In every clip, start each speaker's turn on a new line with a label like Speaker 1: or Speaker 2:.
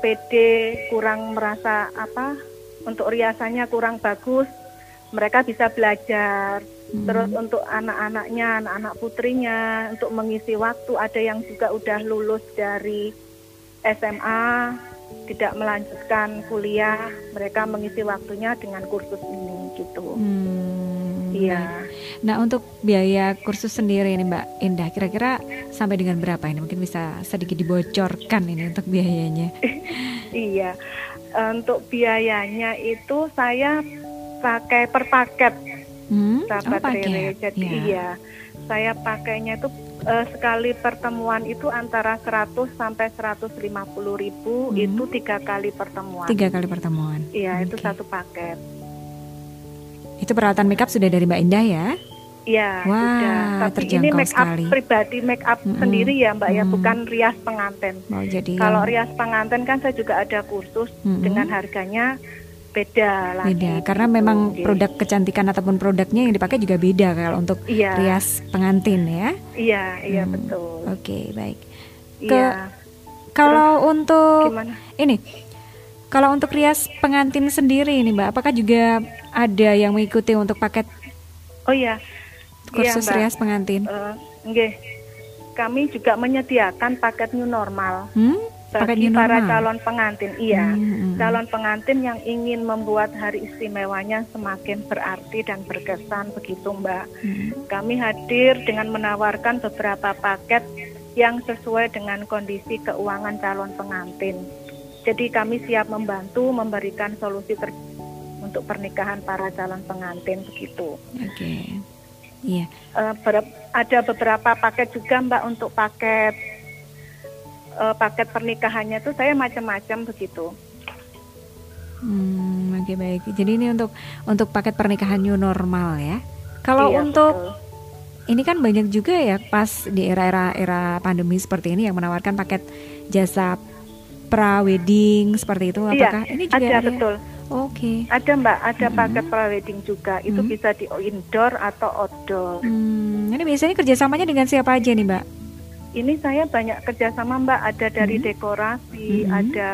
Speaker 1: pede, kurang merasa apa untuk riasannya kurang bagus, mereka bisa belajar.
Speaker 2: Hmm.
Speaker 1: Terus untuk anak-anaknya, anak-anak putrinya untuk mengisi waktu ada yang juga udah lulus dari SMA, tidak melanjutkan kuliah, mereka mengisi waktunya dengan kursus ini gitu.
Speaker 2: Hmm,
Speaker 1: Iya.
Speaker 2: Nah untuk biaya kursus sendiri ini Mbak Indah kira-kira sampai dengan berapa ini? Mungkin bisa sedikit dibocorkan ini untuk biayanya.
Speaker 1: Iya. Untuk biayanya itu saya pakai per paket
Speaker 2: Hmm?
Speaker 1: sahabat
Speaker 2: oh,
Speaker 1: Rere.
Speaker 2: paket.
Speaker 1: Jadi
Speaker 2: Ya.
Speaker 1: iya, saya pakainya itu eh, sekali pertemuan itu antara 100 sampai 150 ribu
Speaker 2: Hmm.
Speaker 1: itu tiga kali pertemuan.
Speaker 2: Tiga kali pertemuan.
Speaker 1: Iya, itu
Speaker 2: Oke.
Speaker 1: satu paket.
Speaker 2: Itu peralatan makeup sudah dari Mbak Indah ya?
Speaker 1: Iya,
Speaker 2: Wah,
Speaker 1: sudah. Tapi ini
Speaker 2: terjangkau
Speaker 1: make up
Speaker 2: sekali.
Speaker 1: pribadi, make up
Speaker 2: Mm-mm.
Speaker 1: sendiri ya, Mbak ya,
Speaker 2: Mm.
Speaker 1: bukan rias pengantin.
Speaker 2: Mau jadi
Speaker 1: Kalau
Speaker 2: yang
Speaker 1: rias pengantin kan saya juga ada kursus
Speaker 2: Mm-mm.
Speaker 1: dengan harganya beda lagi.
Speaker 2: beda karena
Speaker 1: gitu.
Speaker 2: memang
Speaker 1: Oke.
Speaker 2: produk kecantikan ataupun produknya yang dipakai juga beda kalau untuk
Speaker 1: Iya,
Speaker 2: rias pengantin ya.
Speaker 1: iya, iya
Speaker 2: Hmm.
Speaker 1: betul.
Speaker 2: Oke, baik.
Speaker 1: Iya.
Speaker 2: Kalau untuk
Speaker 1: Gimana?
Speaker 2: ini kalau untuk rias pengantin sendiri ini Mbak, apakah juga ada yang mengikuti untuk paket
Speaker 1: Oh iya.
Speaker 2: kursus
Speaker 1: Mbak.
Speaker 2: rias pengantin?
Speaker 1: Nggih. Kami juga menyediakan paket new normal
Speaker 2: Hmm? Paket
Speaker 1: bagi
Speaker 2: new
Speaker 1: para
Speaker 2: normal?
Speaker 1: calon pengantin. Iya.
Speaker 2: Hmm, hmm, hmm.
Speaker 1: Calon pengantin yang ingin membuat hari istimewanya semakin berarti dan berkesan begitu, Mbak.
Speaker 2: Hmm.
Speaker 1: Kami hadir dengan menawarkan beberapa paket yang sesuai dengan kondisi keuangan calon pengantin. Jadi kami siap membantu memberikan solusi ter untuk pernikahan para calon pengantin begitu.
Speaker 2: Oke. Iya.
Speaker 1: Eh, ber- ada beberapa paket juga Mbak untuk paket eh, paket pernikahannya tuh saya macam-macam begitu.
Speaker 2: Hmm, oke baik. Jadi ini untuk untuk paket pernikahan new normal ya. Kalau
Speaker 1: Iya,
Speaker 2: untuk
Speaker 1: betul.
Speaker 2: ini kan banyak juga ya pas di era-era era pandemi seperti ini yang menawarkan paket jasa pra wedding seperti itu
Speaker 1: Iya,
Speaker 2: apakah ini juga
Speaker 1: ada
Speaker 2: ya?
Speaker 1: betul.
Speaker 2: Oke.
Speaker 1: Ada Mbak, ada
Speaker 2: Mm-mm.
Speaker 1: paket prewedding juga. Itu
Speaker 2: Mm.
Speaker 1: bisa di indoor atau outdoor.
Speaker 2: Hmm, ini biasanya kerjasamanya dengan siapa aja nih Mbak?
Speaker 1: Ini saya banyak kerjasama Mbak. Ada dari
Speaker 2: Mhm.
Speaker 1: dekorasi,
Speaker 2: Mhm.
Speaker 1: ada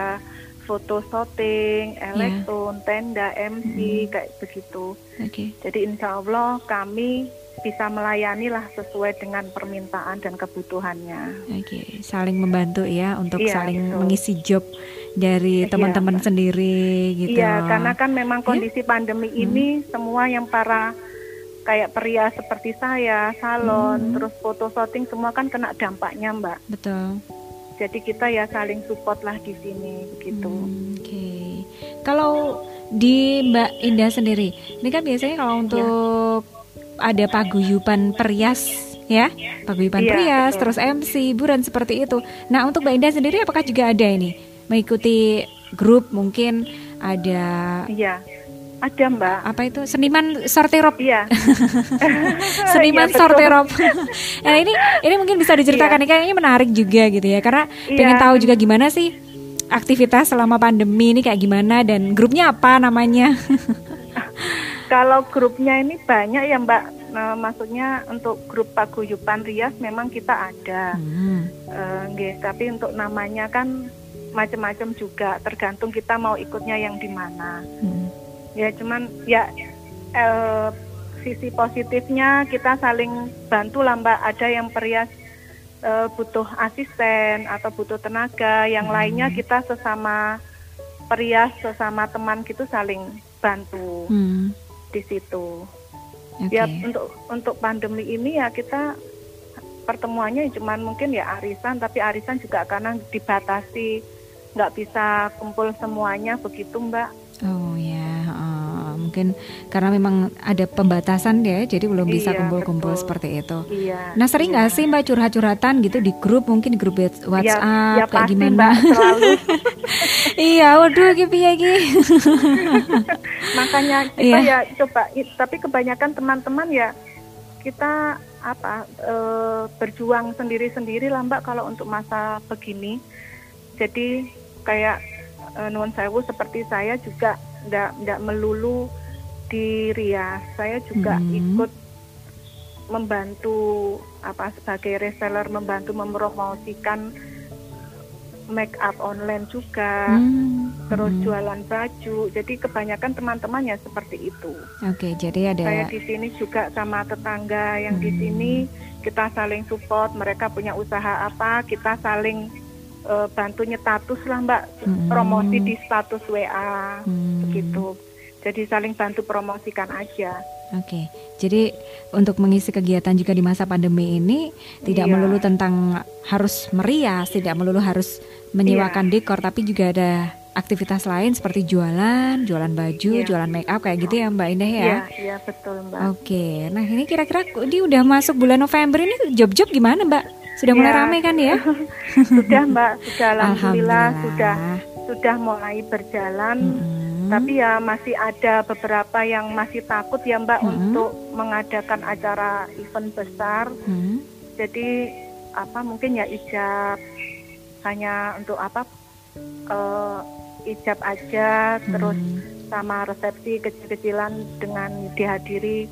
Speaker 1: foto shooting, elektron, tenda, MC, kayak begitu.
Speaker 2: Oke.
Speaker 1: Jadi insya Allah kami bisa melayani lah sesuai dengan permintaan dan kebutuhannya.
Speaker 2: Oke, saling membantu ya untuk
Speaker 1: Iya,
Speaker 2: saling
Speaker 1: betul.
Speaker 2: mengisi job dari
Speaker 1: Iya,
Speaker 2: teman-teman
Speaker 1: Mbak.
Speaker 2: sendiri gitu.
Speaker 1: Iya, karena kan memang
Speaker 2: Ya.
Speaker 1: kondisi pandemi ini semua yang para kayak pria seperti saya, salon,
Speaker 2: Mhm.
Speaker 1: terus foto shooting semua kan kena dampaknya, Mbak.
Speaker 2: betul.
Speaker 1: Jadi kita ya saling support lah di sini begitu.
Speaker 2: Hmm, Oke. Kalau di Mbak Indah sendiri, ini kan biasanya kalau untuk ada paguyuban perias ya, paguyuban
Speaker 1: Iya,
Speaker 2: perias,
Speaker 1: betul.
Speaker 2: terus MC, hiburan seperti itu. Nah, untuk Mbak Indah sendiri apakah juga ada ini mengikuti grup mungkin ada
Speaker 1: Iya. Ada, Mbak.
Speaker 2: apa itu seniman sortirop
Speaker 1: Iya.
Speaker 2: seniman
Speaker 1: Iya, betul.
Speaker 2: sortirop. nah ini ini mungkin bisa diceritakan nih kayaknya menarik juga gitu ya karena
Speaker 1: Iya.
Speaker 2: pengen tahu juga gimana sih aktivitas selama pandemi ini kayak gimana dan grupnya apa namanya.
Speaker 1: Kalau grupnya ini banyak ya, Mbak. Nah, maksudnya untuk grup paguyuban rias memang kita ada.
Speaker 2: Hmm.
Speaker 1: Nggih, tapi untuk namanya kan macam-macam juga, tergantung kita mau ikutnya yang di mana.
Speaker 2: Hmm.
Speaker 1: Ya cuman ya eh, sisi positifnya kita saling bantu lah Mbak. Ada yang perias eh, butuh asisten atau butuh tenaga, yang lainnya kita sesama perias sesama teman gitu saling bantu
Speaker 2: Hmm.
Speaker 1: Di situ.
Speaker 2: Oke.
Speaker 1: Ya untuk untuk pandemi ini ya kita pertemuannya cuman mungkin ya arisan, tapi arisan juga karena dibatasi nggak bisa kumpul semuanya begitu Mbak.
Speaker 2: Oh ya, eh, mungkin karena memang ada pembatasan ya, jadi belum bisa
Speaker 1: Iya,
Speaker 2: kumpul-kumpul
Speaker 1: betul.
Speaker 2: seperti itu.
Speaker 1: Iya.
Speaker 2: Nah sering
Speaker 1: iya.
Speaker 2: nggak sih mbak curhat-curhatan gitu di grup mungkin di grup WhatsApp
Speaker 1: ya, ya
Speaker 2: kayak
Speaker 1: pasti
Speaker 2: gimana?
Speaker 1: Mbak selalu.
Speaker 2: iya, waduh gitu ya Gi.
Speaker 1: Makanya kita
Speaker 2: Iya.
Speaker 1: ya coba tapi kebanyakan teman-teman ya kita apa eh, berjuang sendiri-sendiri lah Mbak kalau untuk masa begini. Jadi kayak eh, nuwun sewu seperti saya juga ndak ndak melulu di Rias. Saya juga
Speaker 2: Hmm.
Speaker 1: ikut membantu apa sebagai reseller membantu mempromosikan make up online juga,
Speaker 2: Hmm,
Speaker 1: terus
Speaker 2: hmm.
Speaker 1: jualan baju. Jadi kebanyakan teman-teman ya seperti itu.
Speaker 2: Oke, jadi ada
Speaker 1: Saya di sini juga sama tetangga yang di
Speaker 2: Hmm.
Speaker 1: sini kita saling support. Mereka punya usaha apa, kita saling eh, bantu nyetatus lah Mbak,
Speaker 2: Hmm.
Speaker 1: promosi di status WA
Speaker 2: Hmm,
Speaker 1: begitu. Jadi saling bantu promosikan aja.
Speaker 2: Oke, jadi untuk mengisi kegiatan juga di masa pandemi ini tidak
Speaker 1: Iya.
Speaker 2: melulu tentang harus merias, tidak melulu harus menyewakan
Speaker 1: Iya.
Speaker 2: dekor, tapi juga ada aktivitas lain seperti jualan, jualan baju,
Speaker 1: Iya.
Speaker 2: jualan make up kayak gitu ya Mbak Indah ya.
Speaker 1: Iya, iya betul Mbak.
Speaker 2: Oke, nah ini kira-kira ini udah masuk bulan November ini job-job gimana Mbak? Sudah mulai
Speaker 1: Ya.
Speaker 2: rame kan ya?
Speaker 1: Sudah Mbak, sudah alhamdulillah,
Speaker 2: Alhamdulillah.
Speaker 1: sudah sudah mulai berjalan.
Speaker 2: Mm-mm.
Speaker 1: Tapi ya masih ada beberapa yang masih takut ya Mbak
Speaker 2: Mm-mm.
Speaker 1: untuk mengadakan acara event besar.
Speaker 2: Hmm,
Speaker 1: Jadi apa mungkin ya ijab hanya untuk apa eh, ijab aja terus
Speaker 2: hmm.
Speaker 1: sama resepsi kecil-kecilan dengan dihadiri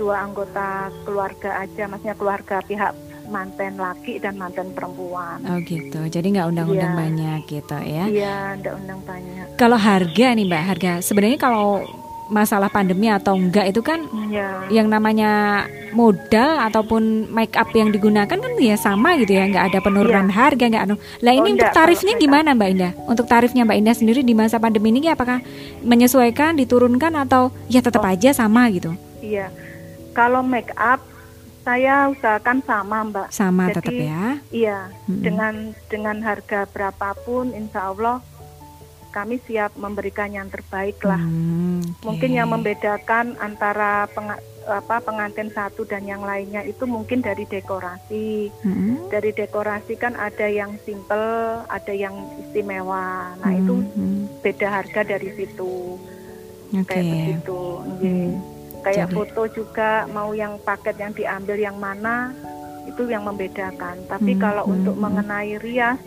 Speaker 1: dua anggota keluarga aja, maksudnya keluarga pihak manten laki dan manten perempuan.
Speaker 2: Oh gitu, jadi nggak undang-undang
Speaker 1: Iya.
Speaker 2: banyak gitu ya.
Speaker 1: Iya, ndak undang banyak.
Speaker 2: Kalau harga nih Mbak, harga sebenarnya kalau masalah pandemi atau enggak itu kan
Speaker 1: Iya.
Speaker 2: yang namanya modal ataupun make up yang digunakan kan ya sama gitu ya, nggak ada penurunan harga nggak anu. Lah ini.
Speaker 1: Oh,
Speaker 2: untuk tarifnya gimana Mbak Indah? Untuk tarifnya Mbak Indah sendiri di masa pandemi ini apakah menyesuaikan, diturunkan atau ya tetap
Speaker 1: Oh.
Speaker 2: aja sama gitu?
Speaker 1: Iya. Kalau make up saya usahakan sama, Mbak.
Speaker 2: Sama
Speaker 1: Jadi,
Speaker 2: tetap ya.
Speaker 1: Iya,
Speaker 2: Mm-mm.
Speaker 1: dengan dengan harga berapapun insya Allah kami siap memberikan yang terbaik lah.
Speaker 2: Hmm, oke.
Speaker 1: Mungkin yang membedakan antara penga- apa pengantin satu dan yang lainnya itu mungkin dari dekorasi.
Speaker 2: Hmm,
Speaker 1: Dari dekorasi kan ada yang simple, ada yang istimewa. Nah, itu
Speaker 2: hmm, hmm.
Speaker 1: beda harga dari situ.
Speaker 2: Oke.
Speaker 1: Kayak begitu. Nggih.
Speaker 2: Hmm.
Speaker 1: Kayak
Speaker 2: Jadi-
Speaker 1: foto juga mau yang paket yang diambil yang mana itu yang membedakan. Tapi
Speaker 2: Hmm,
Speaker 1: kalau
Speaker 2: hmm,
Speaker 1: untuk
Speaker 2: hmm.
Speaker 1: mengenai rias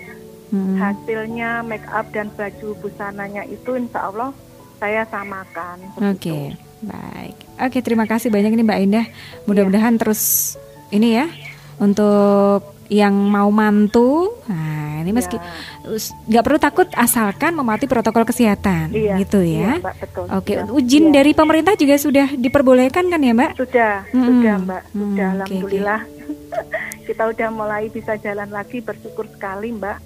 Speaker 2: Hmm.
Speaker 1: hasilnya make up dan baju busananya itu insya Allah saya samakan.
Speaker 2: Oke,
Speaker 1: begitu.
Speaker 2: baik. Oke, terima kasih banyak nih Mbak Indah.
Speaker 1: Iya.
Speaker 2: Mudah-mudahan terus ini ya untuk yang mau mantu. Nah, ini meski
Speaker 1: Ya,
Speaker 2: us- nggak perlu takut asalkan mematuhi protokol kesehatan,
Speaker 1: iya,
Speaker 2: gitu
Speaker 1: iya,
Speaker 2: ya.
Speaker 1: Mbak, betul.
Speaker 2: Oke,
Speaker 1: Iya.
Speaker 2: izin
Speaker 1: Iya.
Speaker 2: dari pemerintah juga sudah diperbolehkan kan ya Mbak?
Speaker 1: sudah,
Speaker 2: Hmm,
Speaker 1: sudah Mbak,
Speaker 2: hmm,
Speaker 1: sudah
Speaker 2: oke,
Speaker 1: alhamdulillah. Kita udah mulai bisa jalan lagi bersyukur sekali Mbak.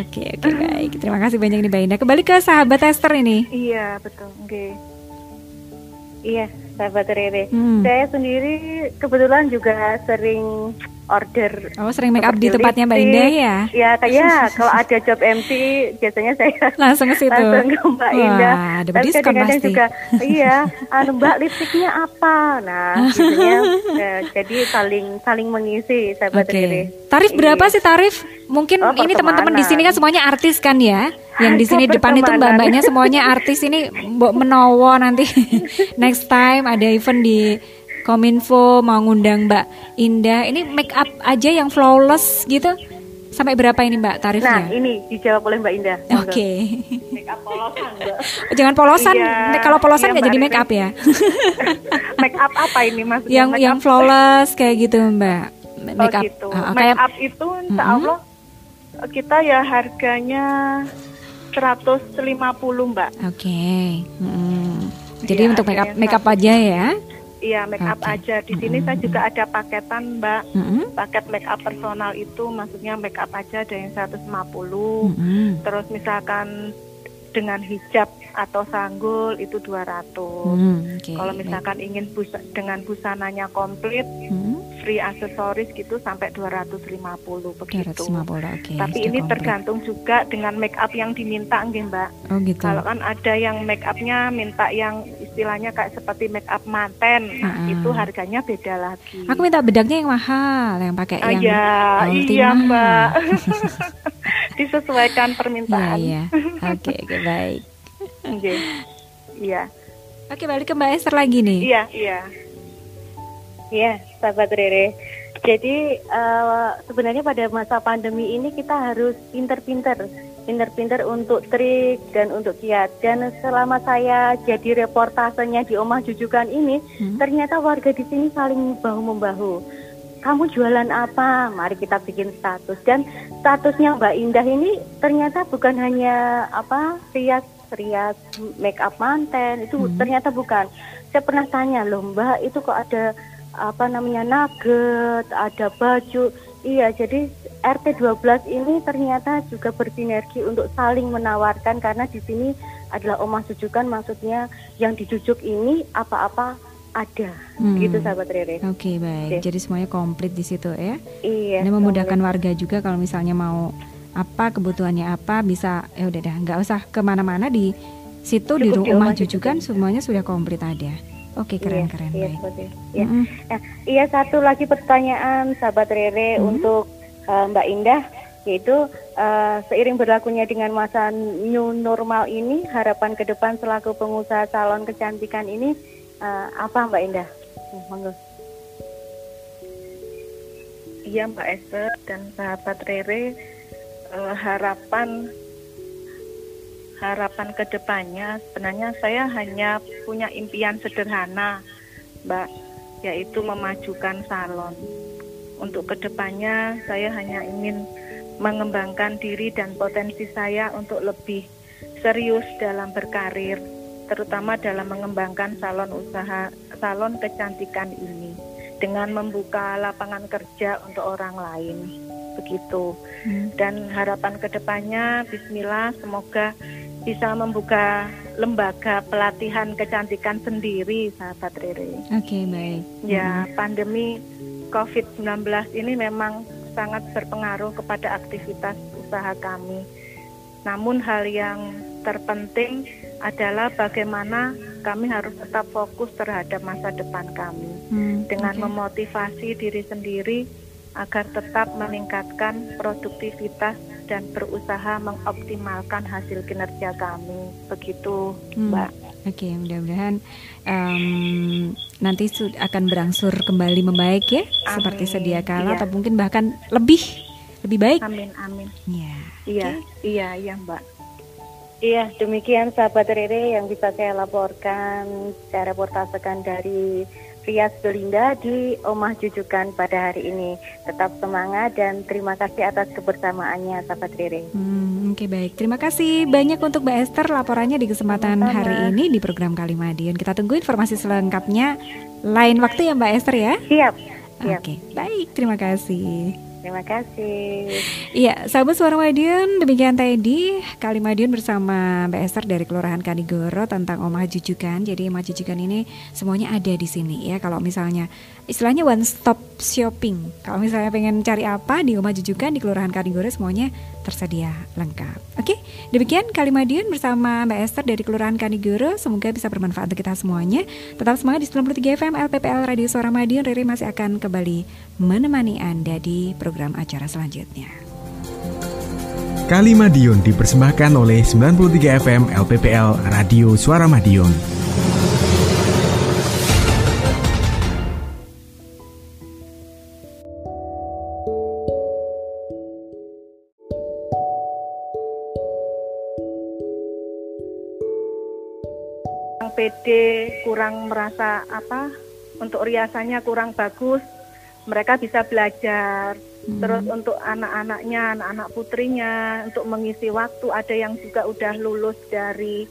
Speaker 2: Oke, oke baik. Terima kasih banyak nih Mbak Indah. Kembali ke sahabat tester ini.
Speaker 1: Iya betul, oke.
Speaker 3: Iya, sahabat Rere.
Speaker 2: Hmm.
Speaker 3: Saya sendiri kebetulan juga sering order.
Speaker 2: Oh, sering make up di tempatnya Mbak. Indah ya?
Speaker 3: Ya, kayak kalau ada job MC biasanya saya
Speaker 2: Langsung ke situ.
Speaker 3: langsung ke Mbak Indah.
Speaker 2: Wah, ada
Speaker 3: Tapi
Speaker 2: diskon
Speaker 3: kadang-kadang
Speaker 2: pasti.
Speaker 3: juga, iya, anu Mbak lipstiknya apa? Nah, biasanya eh, jadi saling saling mengisi sahabat
Speaker 2: Oke.
Speaker 3: Rere.
Speaker 2: Tarif berapa
Speaker 3: Iya.
Speaker 2: sih tarif? Mungkin
Speaker 3: Oh,
Speaker 2: ini teman-teman di sini kan semuanya artis kan ya. Yang di sini depan itu mbak-mbaknya semuanya artis ini Mbok menowo nanti next time ada event di Kominfo mau ngundang Mbak Indah. Ini make up aja yang flawless gitu. Sampai berapa ini Mbak
Speaker 3: Nah,
Speaker 2: tarifnya?
Speaker 3: ini dijawab oleh Mbak Indah.
Speaker 2: Oke.
Speaker 3: Make up polosan, Mbak.
Speaker 2: Jangan polosan.
Speaker 1: Iya,
Speaker 2: Kalau polosan
Speaker 1: iya,
Speaker 2: nggak
Speaker 1: Mbak
Speaker 2: jadi make up ya.
Speaker 1: make up apa ini maksudnya?
Speaker 2: yang
Speaker 1: make
Speaker 2: yang flawless kayak gitu Mbak.
Speaker 1: Oh,
Speaker 2: Make up.
Speaker 1: gitu.
Speaker 2: Ah,
Speaker 1: make
Speaker 2: kayak
Speaker 1: up itu insya. Allah kita ya harganya 150 Mbak.
Speaker 2: Oke. Mm. Jadi
Speaker 1: Iya,
Speaker 2: untuk make up make up aja ya.
Speaker 1: Iya make up
Speaker 2: Oke.
Speaker 1: aja. Di sini saya juga ada paketan Mbak.
Speaker 2: Mm-mm.
Speaker 1: Paket make up personal itu maksudnya make up aja ada yang 150.
Speaker 2: Mm-mm.
Speaker 1: Terus misalkan dengan hijab atau sanggul itu 200.
Speaker 2: Hmm, oke,
Speaker 1: Kalau
Speaker 2: baik.
Speaker 1: misalkan ingin busa, dengan busananya komplit,
Speaker 2: Hmm,
Speaker 1: free aksesoris gitu sampai 250 begitu.
Speaker 2: 250 oke.
Speaker 1: Tapi
Speaker 2: sudah
Speaker 1: ini
Speaker 2: komplit.
Speaker 1: tergantung juga dengan make up yang diminta nggih Mbak.
Speaker 2: Oh gitu.
Speaker 1: Kalau kan ada yang make upnya minta yang istilahnya kayak seperti make up manten,
Speaker 2: Ah.
Speaker 1: itu harganya beda lagi.
Speaker 2: Aku minta bedaknya yang mahal, yang pakai
Speaker 1: Ah,
Speaker 2: yang
Speaker 1: ya,
Speaker 2: ultima.
Speaker 1: iya Mbak. Disesuaikan
Speaker 2: Iya,
Speaker 1: permintaan.
Speaker 2: iya. Oke, oke, baik.
Speaker 1: Nggih. Iya.
Speaker 2: Oke, balik ke Mbak Esther lagi nih.
Speaker 1: Iya, iya.
Speaker 3: Iya, sahabat Rere. Jadi eh, sebenarnya pada masa pandemi ini kita harus pinter-pinter, pinter-pinter untuk trik dan untuk kiat. Dan selama saya jadi reportasenya di Omah Jujukan ini,
Speaker 2: Hmm.
Speaker 3: ternyata warga di sini saling bahu membahu. kamu jualan apa? Mari kita bikin status dan statusnya Mbak Indah ini ternyata bukan hanya apa rias rias make up manten itu hmm. ternyata bukan. Saya pernah tanya loh Mbak itu kok ada apa namanya nugget, ada baju. Iya, jadi RT 12 ini ternyata juga bersinergi untuk saling menawarkan karena di sini adalah omah jujukan maksudnya yang dijujuk ini apa-apa ada hmm. gitu sahabat Rere.
Speaker 2: Oke okay, baik. Okay. Jadi semuanya komplit di situ ya.
Speaker 3: Iya.
Speaker 2: Ini memudahkan komplit. warga juga kalau misalnya mau apa kebutuhannya apa bisa ya udah dah nggak usah ke mana-mana di situ Cukup di rumah jujukan semuanya sudah komplit ada. Oke keren iya, keren
Speaker 3: iya,
Speaker 2: baik.
Speaker 3: Iya. Mm -hmm. nah, iya satu lagi pertanyaan sahabat Rere -hmm. untuk uh, Mbak Indah yaitu uh, seiring berlakunya dengan masa new normal ini harapan ke depan selaku pengusaha salon kecantikan ini uh, apa Mbak Indah? Hmm, monggo.
Speaker 1: Iya Mbak Esther dan sahabat Rere uh, harapan harapan ke depannya sebenarnya saya hanya punya impian sederhana Mbak yaitu memajukan salon. Untuk ke depannya saya hanya ingin mengembangkan diri dan potensi saya untuk lebih serius dalam berkarir terutama dalam mengembangkan salon usaha salon kecantikan ini dengan membuka lapangan kerja untuk orang lain begitu hmm. dan harapan ke depannya Bismillah semoga bisa membuka lembaga pelatihan kecantikan sendiri sahabat Rere.
Speaker 2: Oke okay, baik.
Speaker 1: Ya hmm. pandemi COVID-19 ini memang sangat berpengaruh kepada aktivitas usaha kami. Namun hal yang terpenting adalah bagaimana kami harus tetap fokus terhadap masa depan kami hmm, dengan okay. memotivasi diri sendiri agar tetap meningkatkan produktivitas dan berusaha mengoptimalkan hasil kinerja kami begitu hmm. mbak.
Speaker 2: Oke, okay, mudah-mudahan um, nanti akan berangsur kembali membaik ya, amin. seperti sedia kala iya. atau mungkin bahkan lebih lebih baik.
Speaker 1: Amin, amin.
Speaker 2: Ya.
Speaker 1: Iya, okay. iya, iya, Mbak.
Speaker 3: Iya, demikian sahabat Rere yang bisa saya laporkan secara reportasekan dari Rias Belinda di Omah Jujukan pada hari ini. Tetap semangat dan terima kasih atas kebersamaannya sahabat Rere.
Speaker 2: Hmm, Oke okay, baik, terima kasih banyak untuk Mbak Esther laporannya di kesempatan Sama. hari ini di program Kalimadion. Kita tunggu informasi selengkapnya lain waktu ya Mbak Esther ya.
Speaker 3: Siap. siap.
Speaker 2: Oke, okay, baik, terima kasih.
Speaker 3: Terima kasih.
Speaker 2: Iya, sahabat suara Madiun, demikian tadi kali Madiun bersama Mbak Esther dari Kelurahan Kanigoro tentang Omah Jujukan. Jadi Omah Jujukan ini semuanya ada di sini ya. Kalau misalnya istilahnya one stop shopping. Kalau misalnya pengen cari apa di Omah Jujukan di Kelurahan Kanigoro semuanya tersedia lengkap. Oke, demikian kali Madiun bersama Mbak Esther dari Kelurahan Kanigoro. Semoga bisa bermanfaat untuk kita semuanya. Tetap semangat di 93 FM LPPL Radio Suara Madiun. Riri masih akan kembali menemani Anda di program acara selanjutnya.
Speaker 4: Kali Madiun dipersembahkan oleh 93 FM LPPL Radio Suara Madiun.
Speaker 1: PD kurang merasa apa untuk riasannya kurang bagus mereka bisa belajar Hmm. Terus untuk anak-anaknya, anak-anak putrinya untuk mengisi waktu ada yang juga udah lulus dari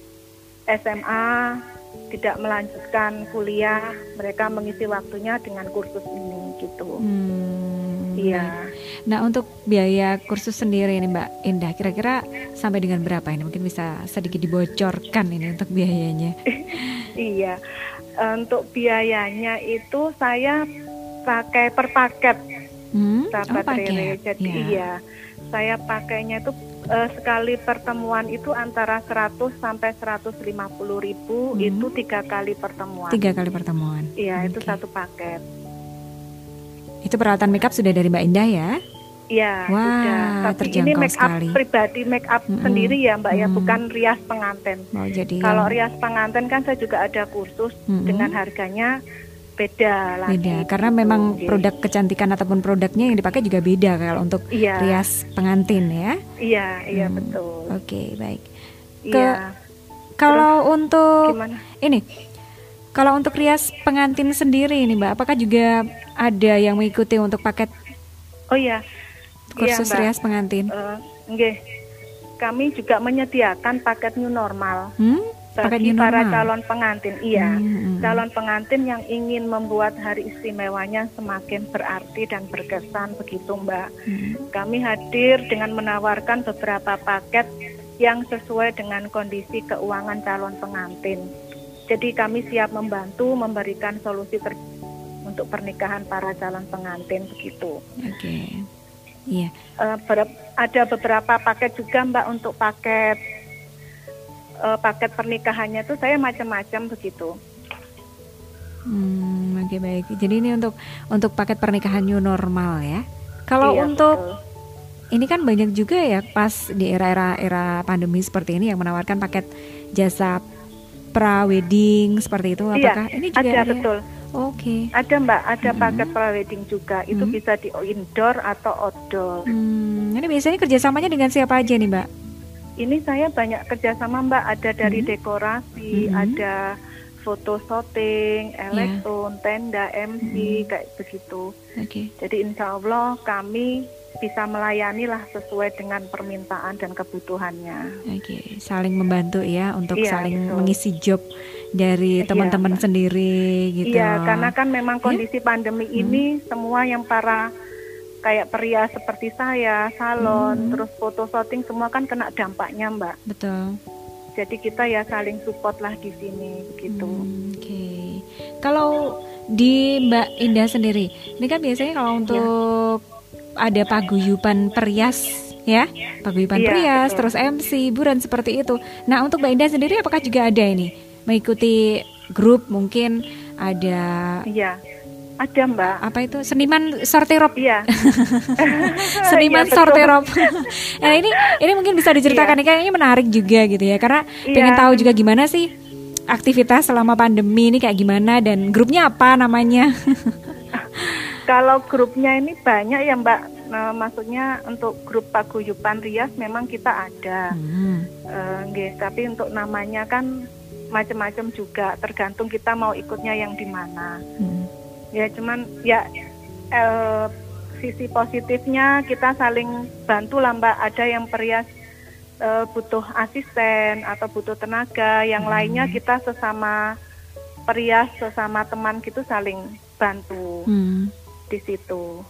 Speaker 1: SMA tidak melanjutkan kuliah, mereka mengisi waktunya dengan kursus ini gitu.
Speaker 2: Hmm, iya. Nah untuk biaya kursus sendiri ini Mbak Indah, kira-kira sampai dengan berapa ini? Mungkin bisa sedikit dibocorkan ini untuk biayanya.
Speaker 1: iya, untuk biayanya itu saya pakai per paket hmm? sahabat oh, Rere. Jadi ya. iya, saya pakainya itu uh, sekali pertemuan itu antara 100 sampai 150 ribu hmm. itu tiga kali pertemuan.
Speaker 2: Tiga kali pertemuan.
Speaker 1: Iya okay. itu satu paket.
Speaker 2: Itu peralatan makeup sudah dari Mbak Indah ya?
Speaker 1: Iya
Speaker 2: Wah,
Speaker 1: sudah. Tapi ini make up sekali. pribadi make up mm -hmm. sendiri ya Mbak mm -hmm. ya, bukan rias pengantin.
Speaker 2: Oh, jadi
Speaker 1: Kalau rias pengantin kan saya juga ada kursus mm -hmm. dengan harganya beda lagi.
Speaker 2: Beda karena memang okay. produk kecantikan ataupun produknya yang dipakai juga beda kalau untuk iya. rias pengantin ya.
Speaker 1: Iya, iya hmm. betul.
Speaker 2: Oke, okay, baik. Ke iya. kalau Terus, untuk gimana? ini Kalau untuk rias pengantin sendiri ini Mbak, apakah juga ada yang mengikuti untuk paket
Speaker 1: Oh iya.
Speaker 2: kursus
Speaker 1: iya, Mbak.
Speaker 2: rias pengantin?
Speaker 1: Nggih. Kami juga menyediakan paket new normal
Speaker 2: Hmm? Paket
Speaker 1: bagi
Speaker 2: new
Speaker 1: para
Speaker 2: normal?
Speaker 1: calon pengantin. Iya.
Speaker 2: Hmm, hmm, hmm.
Speaker 1: Calon pengantin yang ingin membuat hari istimewanya semakin berarti dan berkesan begitu, Mbak.
Speaker 2: Hmm.
Speaker 1: Kami hadir dengan menawarkan beberapa paket yang sesuai dengan kondisi keuangan calon pengantin. Jadi kami siap membantu memberikan solusi ter- untuk pernikahan para calon pengantin begitu.
Speaker 2: Oke. Iya.
Speaker 1: Eh, ber- ada beberapa paket juga Mbak untuk paket eh, paket pernikahannya itu saya macam-macam begitu.
Speaker 2: Hmm, oke baik. Jadi ini untuk untuk paket pernikahan new normal ya. Kalau
Speaker 1: Iya,
Speaker 2: untuk
Speaker 1: betul.
Speaker 2: ini kan banyak juga ya pas di era-era era pandemi seperti ini yang menawarkan paket jasa pra wedding seperti itu.
Speaker 1: Iya,
Speaker 2: Apakah ini juga
Speaker 1: ada
Speaker 2: ada?
Speaker 1: betul.
Speaker 2: Oke.
Speaker 1: Ada Mbak, ada
Speaker 2: Mm-mm.
Speaker 1: paket prewedding juga. Itu
Speaker 2: Mm.
Speaker 1: bisa di indoor atau outdoor.
Speaker 2: Hmm, ini biasanya kerjasamanya dengan siapa aja nih Mbak?
Speaker 1: Ini saya banyak kerjasama Mbak. Ada dari
Speaker 2: Mhm.
Speaker 1: dekorasi,
Speaker 2: Mhm.
Speaker 1: ada foto shooting, elektron, tenda, MC,
Speaker 2: Mhm.
Speaker 1: kayak begitu.
Speaker 2: Oke.
Speaker 1: Jadi insya Allah kami bisa melayani lah sesuai dengan permintaan dan kebutuhannya.
Speaker 2: Oke, saling membantu ya untuk
Speaker 1: Iya,
Speaker 2: saling
Speaker 1: betul.
Speaker 2: mengisi job dari
Speaker 1: Iya,
Speaker 2: teman-teman
Speaker 1: Mbak.
Speaker 2: sendiri gitu.
Speaker 1: Iya, karena kan memang
Speaker 2: Ya.
Speaker 1: kondisi pandemi ini semua yang para kayak pria seperti saya, salon,
Speaker 2: Mhm.
Speaker 1: terus foto shooting semua kan kena dampaknya, Mbak.
Speaker 2: Betul.
Speaker 1: Jadi kita ya saling support lah di sini begitu.
Speaker 2: Hmm, Oke. Kalau di Mbak Indah sendiri, ini kan biasanya kalau
Speaker 1: Iya.
Speaker 2: untuk ada paguyuban perias ya, paguyuban
Speaker 1: Iya,
Speaker 2: perias,
Speaker 1: betul.
Speaker 2: terus MC, hiburan seperti itu. Nah, untuk Mbak Indah sendiri apakah juga ada ini mengikuti grup mungkin ada
Speaker 1: Iya. Ada, Mbak.
Speaker 2: apa itu seniman sortirop
Speaker 1: Iya.
Speaker 2: seniman
Speaker 1: Iya, betul.
Speaker 2: sortirop. nah ini ini mungkin bisa diceritakan
Speaker 1: Iya.
Speaker 2: kayaknya menarik juga gitu ya karena
Speaker 1: Iya.
Speaker 2: pengen tahu juga gimana sih aktivitas selama pandemi ini kayak gimana dan grupnya apa namanya.
Speaker 1: Kalau grupnya ini banyak ya, Mbak. Nah, maksudnya untuk grup paguyuban rias memang kita ada.
Speaker 2: Hmm.
Speaker 1: Nggih, tapi untuk namanya kan macam-macam juga, tergantung kita mau ikutnya yang di mana.
Speaker 2: Hmm.
Speaker 1: Ya cuman ya eh, sisi positifnya kita saling bantu lah Mbak. Ada yang perias butuh asisten atau butuh tenaga, yang
Speaker 2: Hmm.
Speaker 1: lainnya kita sesama perias sesama teman gitu saling bantu
Speaker 2: Hmm.
Speaker 1: Di situ.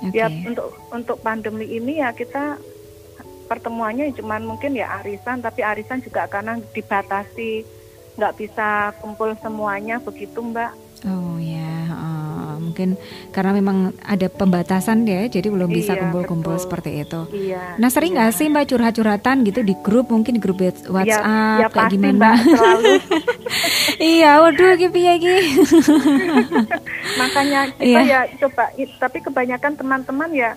Speaker 2: Oke.
Speaker 1: Ya untuk untuk pandemi ini ya kita pertemuannya cuman mungkin ya arisan, tapi arisan juga karena dibatasi nggak bisa kumpul semuanya begitu Mbak.
Speaker 2: Oh ya, heeh. Mungkin karena memang ada pembatasan ya, jadi belum bisa
Speaker 1: Iya,
Speaker 2: kumpul-kumpul
Speaker 1: betul.
Speaker 2: seperti itu.
Speaker 1: Iya.
Speaker 2: Nah sering nggak sih mbak curhat-curhatan gitu di grup mungkin di grup WhatsApp
Speaker 1: ya, ya
Speaker 2: kayak
Speaker 1: pasti
Speaker 2: gimana?
Speaker 1: Mbak selalu.
Speaker 2: iya, waduh gitu ya Gi.
Speaker 1: Makanya kita
Speaker 2: Iya.
Speaker 1: ya coba tapi kebanyakan teman-teman ya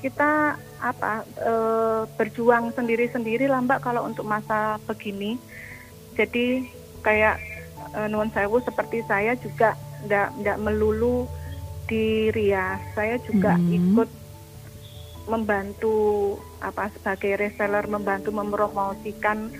Speaker 1: kita apa eh, berjuang sendiri-sendiri lah Mbak kalau untuk masa begini. Jadi kayak eh, nuwun sewu seperti saya juga ndak ndak melulu di Rias. Saya juga
Speaker 2: Mhm.
Speaker 1: ikut membantu apa sebagai reseller membantu mempromosikan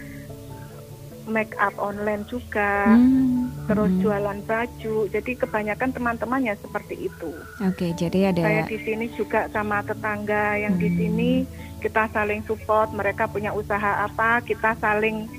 Speaker 1: make up online juga
Speaker 2: Hmm,
Speaker 1: terus
Speaker 2: hmm.
Speaker 1: jualan baju. Jadi kebanyakan teman-teman ya seperti itu.
Speaker 2: Oke, jadi ada
Speaker 1: Saya di sini juga sama tetangga yang di
Speaker 2: Hmm.
Speaker 1: sini kita saling support. Mereka punya usaha apa, kita saling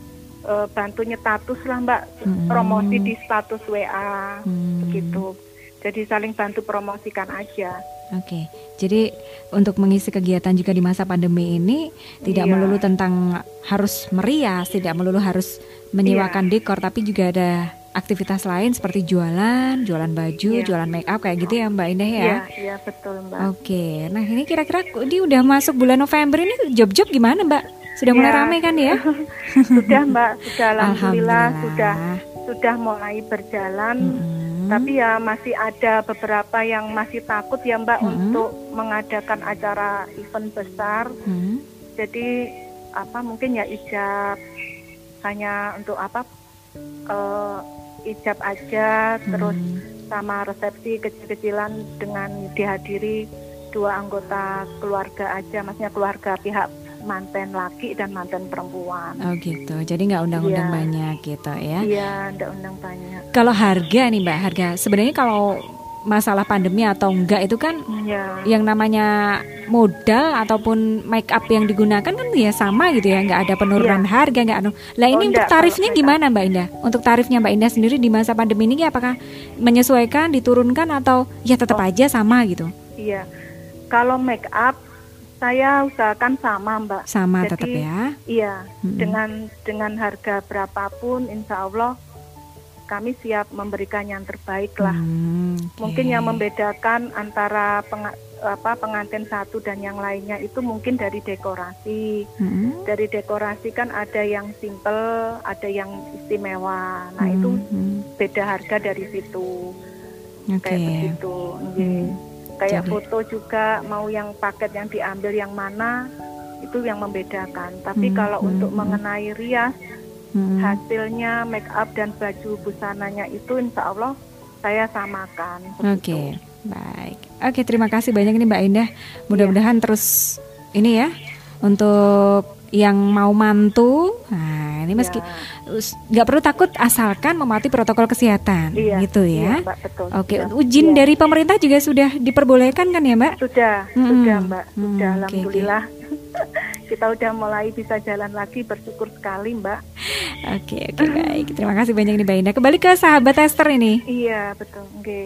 Speaker 1: eh, bantu nyetatus lah Mbak,
Speaker 2: Hmm.
Speaker 1: promosi di status WA
Speaker 2: Hmm.
Speaker 1: begitu. Jadi saling bantu promosikan aja.
Speaker 2: Oke, jadi untuk mengisi kegiatan juga di masa pandemi ini tidak
Speaker 1: Iya.
Speaker 2: melulu tentang harus merias, tidak melulu harus menyewakan
Speaker 1: Iya.
Speaker 2: dekor, tapi juga ada aktivitas lain seperti jualan, jualan baju,
Speaker 1: Iya.
Speaker 2: jualan make up kayak gitu ya Mbak Indah ya.
Speaker 1: Iya, iya betul Mbak.
Speaker 2: Oke, nah ini kira-kira ini udah masuk bulan November ini job-job gimana Mbak? Sudah mulai
Speaker 1: Ya.
Speaker 2: rame kan ya?
Speaker 1: Sudah Mbak, sudah alhamdulillah,
Speaker 2: Alhamdulillah.
Speaker 1: sudah sudah mulai berjalan.
Speaker 2: Mm-mm.
Speaker 1: Tapi ya masih ada beberapa yang masih takut ya Mbak
Speaker 2: Mm-mm.
Speaker 1: untuk mengadakan acara event besar.
Speaker 2: Hmm.
Speaker 1: Jadi apa mungkin ya ijab hanya untuk apa eh, ijab aja terus
Speaker 2: Hmm.
Speaker 1: sama resepsi kecil-kecilan dengan dihadiri dua anggota keluarga aja, maksudnya keluarga pihak manten laki dan manten perempuan.
Speaker 2: Oh gitu. Jadi nggak undang-undang
Speaker 1: Iya.
Speaker 2: banyak gitu ya.
Speaker 1: Iya, ndak undang banyak.
Speaker 2: Kalau harga nih Mbak, harga sebenarnya kalau masalah pandemi atau enggak itu kan
Speaker 1: Iya.
Speaker 2: yang namanya modal ataupun make up yang digunakan kan ya sama gitu ya, nggak ada penurunan harga, nggak anu. Lah.
Speaker 1: Oh,
Speaker 2: ini untuk
Speaker 1: enggak, kalau
Speaker 2: tarifnya gimana Mbak Indah? Untuk tarifnya Mbak Indah sendiri di masa pandemi ini apakah menyesuaikan, diturunkan atau ya tetap
Speaker 1: Oh.
Speaker 2: aja sama gitu?
Speaker 1: Iya. Kalau make up saya usahakan sama, Mbak.
Speaker 2: Sama
Speaker 1: Jadi,
Speaker 2: tetap ya.
Speaker 1: Iya,
Speaker 2: Mm-mm.
Speaker 1: dengan dengan harga berapapun insya Allah kami siap memberikan yang terbaik lah.
Speaker 2: Hmm, oke.
Speaker 1: Mungkin yang membedakan antara penga- apa pengantin satu dan yang lainnya itu mungkin dari dekorasi.
Speaker 2: Hmm,
Speaker 1: Dari dekorasi kan ada yang simple, ada yang istimewa. Nah, itu
Speaker 2: hmm,
Speaker 1: beda harga dari situ.
Speaker 2: Oke.
Speaker 1: Kayak begitu. nggih.
Speaker 2: Hmm.
Speaker 1: Kayak
Speaker 2: Jadi-
Speaker 1: foto juga mau yang paket yang diambil yang mana itu yang membedakan. Tapi
Speaker 2: Hmm,
Speaker 1: kalau
Speaker 2: hmm,
Speaker 1: untuk
Speaker 2: hmm.
Speaker 1: mengenai rias
Speaker 2: Hmm.
Speaker 1: hasilnya make up dan baju busananya itu insya Allah saya samakan.
Speaker 2: Oke,
Speaker 1: begitu.
Speaker 2: baik. Oke, terima kasih banyak nih Mbak Indah. Mudah-mudahan terus ini ya untuk yang mau mantu. Nah, ini meski
Speaker 1: Ya,
Speaker 2: us- nggak perlu takut asalkan mematuhi protokol kesehatan,
Speaker 1: iya,
Speaker 2: gitu
Speaker 1: iya,
Speaker 2: ya.
Speaker 1: Mbak, betul.
Speaker 2: Oke,
Speaker 1: Iya.
Speaker 2: izin
Speaker 1: Iya.
Speaker 2: dari pemerintah juga sudah diperbolehkan kan ya Mbak?
Speaker 1: sudah,
Speaker 2: Hmm,
Speaker 1: sudah Mbak,
Speaker 2: hmm,
Speaker 1: sudah
Speaker 2: oke,
Speaker 1: alhamdulillah. Kita udah mulai bisa jalan lagi bersyukur sekali Mbak.
Speaker 2: Oke, oke baik. Terima kasih banyak nih Mbak Indah. Kembali ke sahabat Esther ini.
Speaker 1: Iya betul, oke.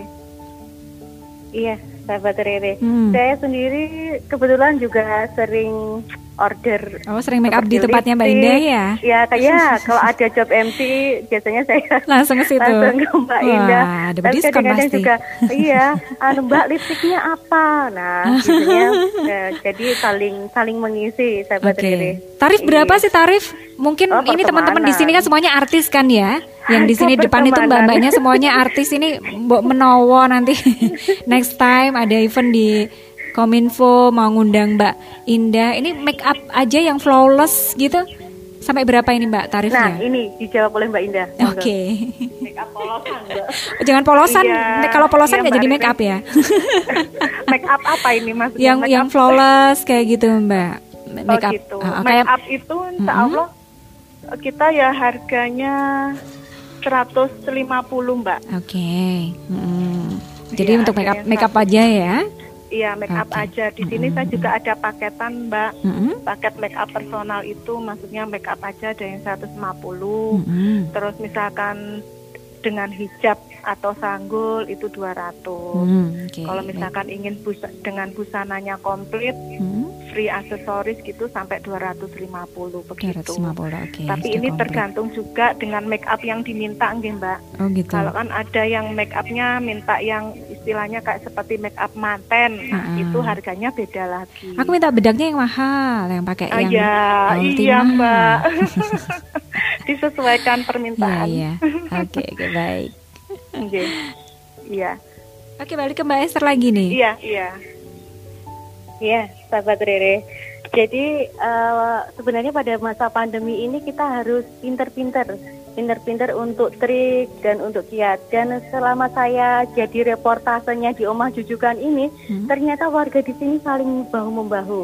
Speaker 3: Iya, sahabat Rere.
Speaker 2: Hmm.
Speaker 3: Saya sendiri kebetulan juga sering order
Speaker 2: Oh, sering make up di tempatnya Mbak. Indah ya?
Speaker 3: Ya, kayak kalau ada job MC biasanya saya
Speaker 2: Langsung ke situ.
Speaker 3: langsung ke Mbak
Speaker 2: Wah,
Speaker 3: Indah.
Speaker 2: ada
Speaker 3: Tapi kadang-kadang
Speaker 2: pasti.
Speaker 3: juga, iya, anu Mbak lipstiknya apa? Nah, biasanya eh, jadi saling saling mengisi sahabat
Speaker 2: Oke.
Speaker 3: Rere.
Speaker 2: Tarif berapa
Speaker 3: Iya.
Speaker 2: sih tarif? Mungkin
Speaker 3: Oh,
Speaker 2: ini teman-teman di sini kan semuanya artis kan ya? Yang di sini depan itu mbak-mbaknya semuanya artis ini mbok menowo nanti next time ada event di Kominfo mau ngundang Mbak Indah. Ini make up aja yang flawless gitu. Sampai berapa ini Mbak
Speaker 3: Nah,
Speaker 2: tarifnya?
Speaker 3: ini dijawab oleh Mbak Indah.
Speaker 2: Oke.
Speaker 3: Make up polosan, Mbak.
Speaker 2: Jangan polosan.
Speaker 1: Iya,
Speaker 2: Kalau polosan
Speaker 1: iya,
Speaker 2: nggak
Speaker 1: Mbak
Speaker 2: jadi make up ya.
Speaker 1: make up apa ini maksudnya?
Speaker 2: yang
Speaker 1: Make
Speaker 2: yang flawless kayak gitu Mbak.
Speaker 1: Oh
Speaker 2: Make up.
Speaker 1: gitu.
Speaker 2: Ah,
Speaker 1: make up itu insya. Allah kita ya harganya 150 Mbak.
Speaker 2: Oke. Mm-mm. Jadi
Speaker 1: Iya,
Speaker 2: untuk make up make up aja ya.
Speaker 1: Iya make up
Speaker 2: Oke.
Speaker 1: aja. Di sini
Speaker 2: Mm-mm.
Speaker 1: saya juga ada paketan Mbak.
Speaker 2: Mm-mm.
Speaker 1: Paket make up personal itu maksudnya make up aja ada yang 150.
Speaker 2: Mm-mm.
Speaker 1: Terus misalkan dengan hijab atau sanggul itu 200.
Speaker 2: Hmm, oke,
Speaker 1: Kalau
Speaker 2: baik.
Speaker 1: misalkan ingin busa, dengan busananya komplit,
Speaker 2: Hmm,
Speaker 1: free aksesoris gitu sampai 250 begitu.
Speaker 2: 250, oke.
Speaker 1: Tapi ini
Speaker 2: komplit.
Speaker 1: tergantung juga dengan make up yang diminta nggih, Mbak.
Speaker 2: Oh gitu.
Speaker 1: Kalau kan ada yang make upnya minta yang istilahnya kayak seperti make up manten, nah,
Speaker 2: Ah.
Speaker 1: itu harganya beda lagi.
Speaker 2: Aku minta bedaknya yang mahal, yang pakai
Speaker 1: Ah,
Speaker 2: yang
Speaker 1: ya,
Speaker 2: ultima.
Speaker 1: iya Mbak. Disesuaikan
Speaker 2: Iya,
Speaker 1: permintaan.
Speaker 2: iya. Oke, oke, baik.
Speaker 1: Nggih. Iya,
Speaker 2: Oke, balik ke Mbak Esther lagi nih.
Speaker 1: iya, iya.
Speaker 3: Iya, sahabat Rere. Jadi eh, sebenarnya pada masa pandemi ini kita harus pinter-pinter, pinter-pinter untuk trik dan untuk kiat. Dan selama saya jadi reportasenya di Omah Jujukan ini,
Speaker 2: Hmm.
Speaker 3: ternyata warga di sini saling bahu membahu.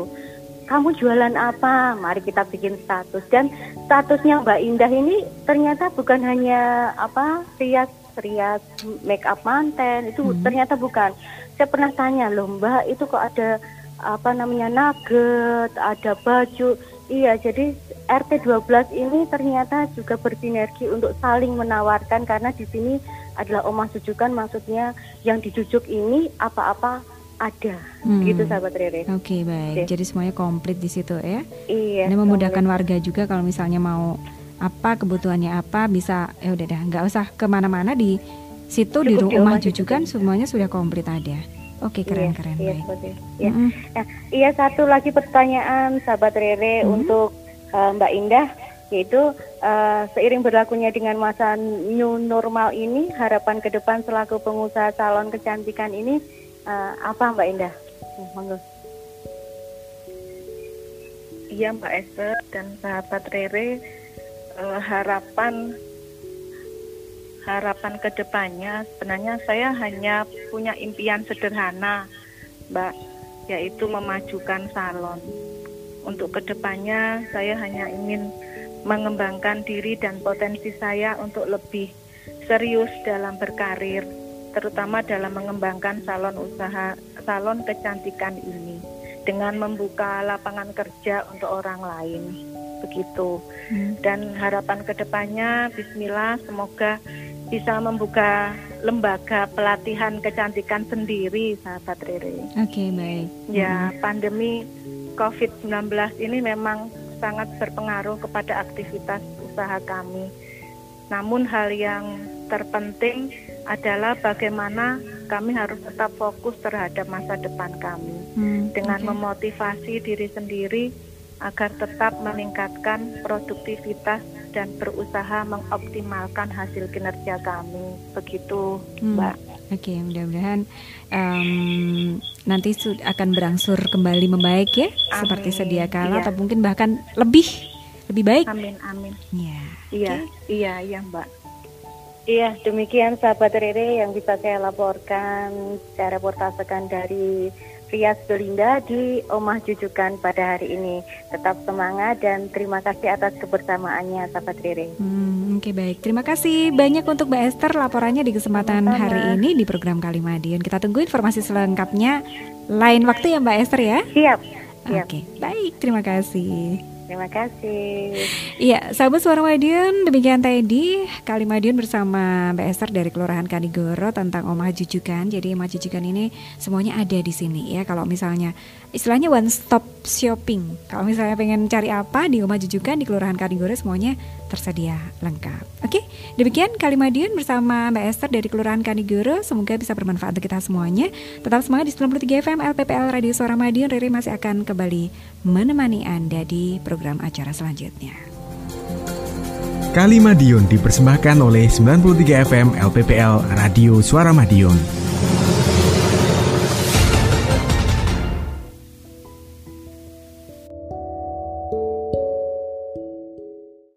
Speaker 3: Kamu jualan apa? Mari kita bikin status. Dan statusnya Mbak Indah ini ternyata bukan hanya apa rias rias make up manten itu
Speaker 2: Hmm.
Speaker 3: ternyata bukan. Saya pernah tanya loh Mbak itu kok ada apa namanya nugget, ada baju. Iya, jadi RT 12 ini ternyata juga bersinergi untuk saling menawarkan karena di sini adalah omah jujukan maksudnya yang dijujuk ini apa-apa ada.
Speaker 2: Hmm.
Speaker 3: Gitu sahabat Rere.
Speaker 2: Oke, baik.
Speaker 3: Oke.
Speaker 2: Jadi semuanya komplit di situ ya.
Speaker 3: Iya.
Speaker 2: Ini memudahkan warga juga kalau misalnya mau apa kebutuhannya apa bisa ya udah dah nggak usah ke mana-mana di situ di
Speaker 3: Cukup di
Speaker 2: rumah
Speaker 3: rumah
Speaker 2: jujukan
Speaker 3: jujukan.
Speaker 2: semuanya sudah komplit ada. Oke keren
Speaker 3: Iya,
Speaker 2: keren
Speaker 3: iya,
Speaker 2: baik.
Speaker 3: Iya.
Speaker 2: Mm-mm.
Speaker 3: Nah, iya satu lagi pertanyaan sahabat Rere
Speaker 2: Mhm.
Speaker 3: untuk eh, Mbak Indah yaitu eh, seiring berlakunya dengan masa new normal ini harapan ke depan selaku pengusaha salon kecantikan ini eh, apa Mbak Indah? Hmm, monggo.
Speaker 1: Iya Mbak Esther dan sahabat Rere eh, harapan harapan ke depannya sebenarnya saya hanya punya impian sederhana Mbak yaitu memajukan salon untuk ke depannya saya hanya ingin mengembangkan diri dan potensi saya untuk lebih serius dalam berkarir, terutama dalam mengembangkan salon usaha salon kecantikan ini dengan membuka lapangan kerja untuk orang lain. Begitu. Hmm. Dan harapan ke depannya, Bismillah, semoga bisa membuka lembaga pelatihan kecantikan sendiri, sahabat Rere.
Speaker 2: Oke, okay, baik.
Speaker 1: Ya, hmm. pandemi COVID-19 ini memang sangat berpengaruh kepada aktivitas usaha kami. Namun hal yang terpenting adalah bagaimana kami harus tetap fokus terhadap masa depan kami hmm, dengan okay. memotivasi diri sendiri agar tetap meningkatkan produktivitas dan berusaha mengoptimalkan hasil kinerja kami. Begitu, hmm. Mbak.
Speaker 2: Oke, okay, mudah-mudahan um, nanti akan berangsur kembali membaik ya, amin. seperti sedia kala iya. atau mungkin bahkan lebih lebih baik.
Speaker 1: Amin, amin.
Speaker 2: Ya.
Speaker 1: Iya, okay. iya, iya, Mbak.
Speaker 3: Iya, demikian sahabat Rere yang bisa saya laporkan secara reportasekan dari Rias Belinda di Omah Jujukan pada hari ini. Tetap semangat dan terima kasih atas kebersamaannya, sahabat Rere.
Speaker 2: Hmm, Oke okay, baik, terima kasih banyak untuk Mbak Esther laporannya di kesempatan Sama. hari ini di program Kalimadion. Kita tunggu informasi selengkapnya lain waktu ya Mbak Esther ya.
Speaker 3: Siap.
Speaker 2: siap. Oke, okay, baik, terima kasih.
Speaker 3: Terima kasih.
Speaker 2: Iya, sahabat suara Madiun, demikian tadi kali Madiun bersama Mbak Esther dari Kelurahan Kanigoro tentang Omah Jujukan. Jadi Omah Jujukan ini semuanya ada di sini ya. Kalau misalnya istilahnya one stop shopping. Kalau misalnya pengen cari apa di Omah Jujukan di Kelurahan Kanigoro semuanya tersedia lengkap. Oke, demikian kali Madiun bersama Mbak Esther dari Kelurahan Kanigoro. Semoga bisa bermanfaat untuk kita semuanya. Tetap semangat di 93 FM LPPL Radio Suara Madiun. Riri masih akan kembali menemani Anda di program acara selanjutnya.
Speaker 4: Kali Madiun dipersembahkan oleh 93 FM LPPL Radio Suara Madiun.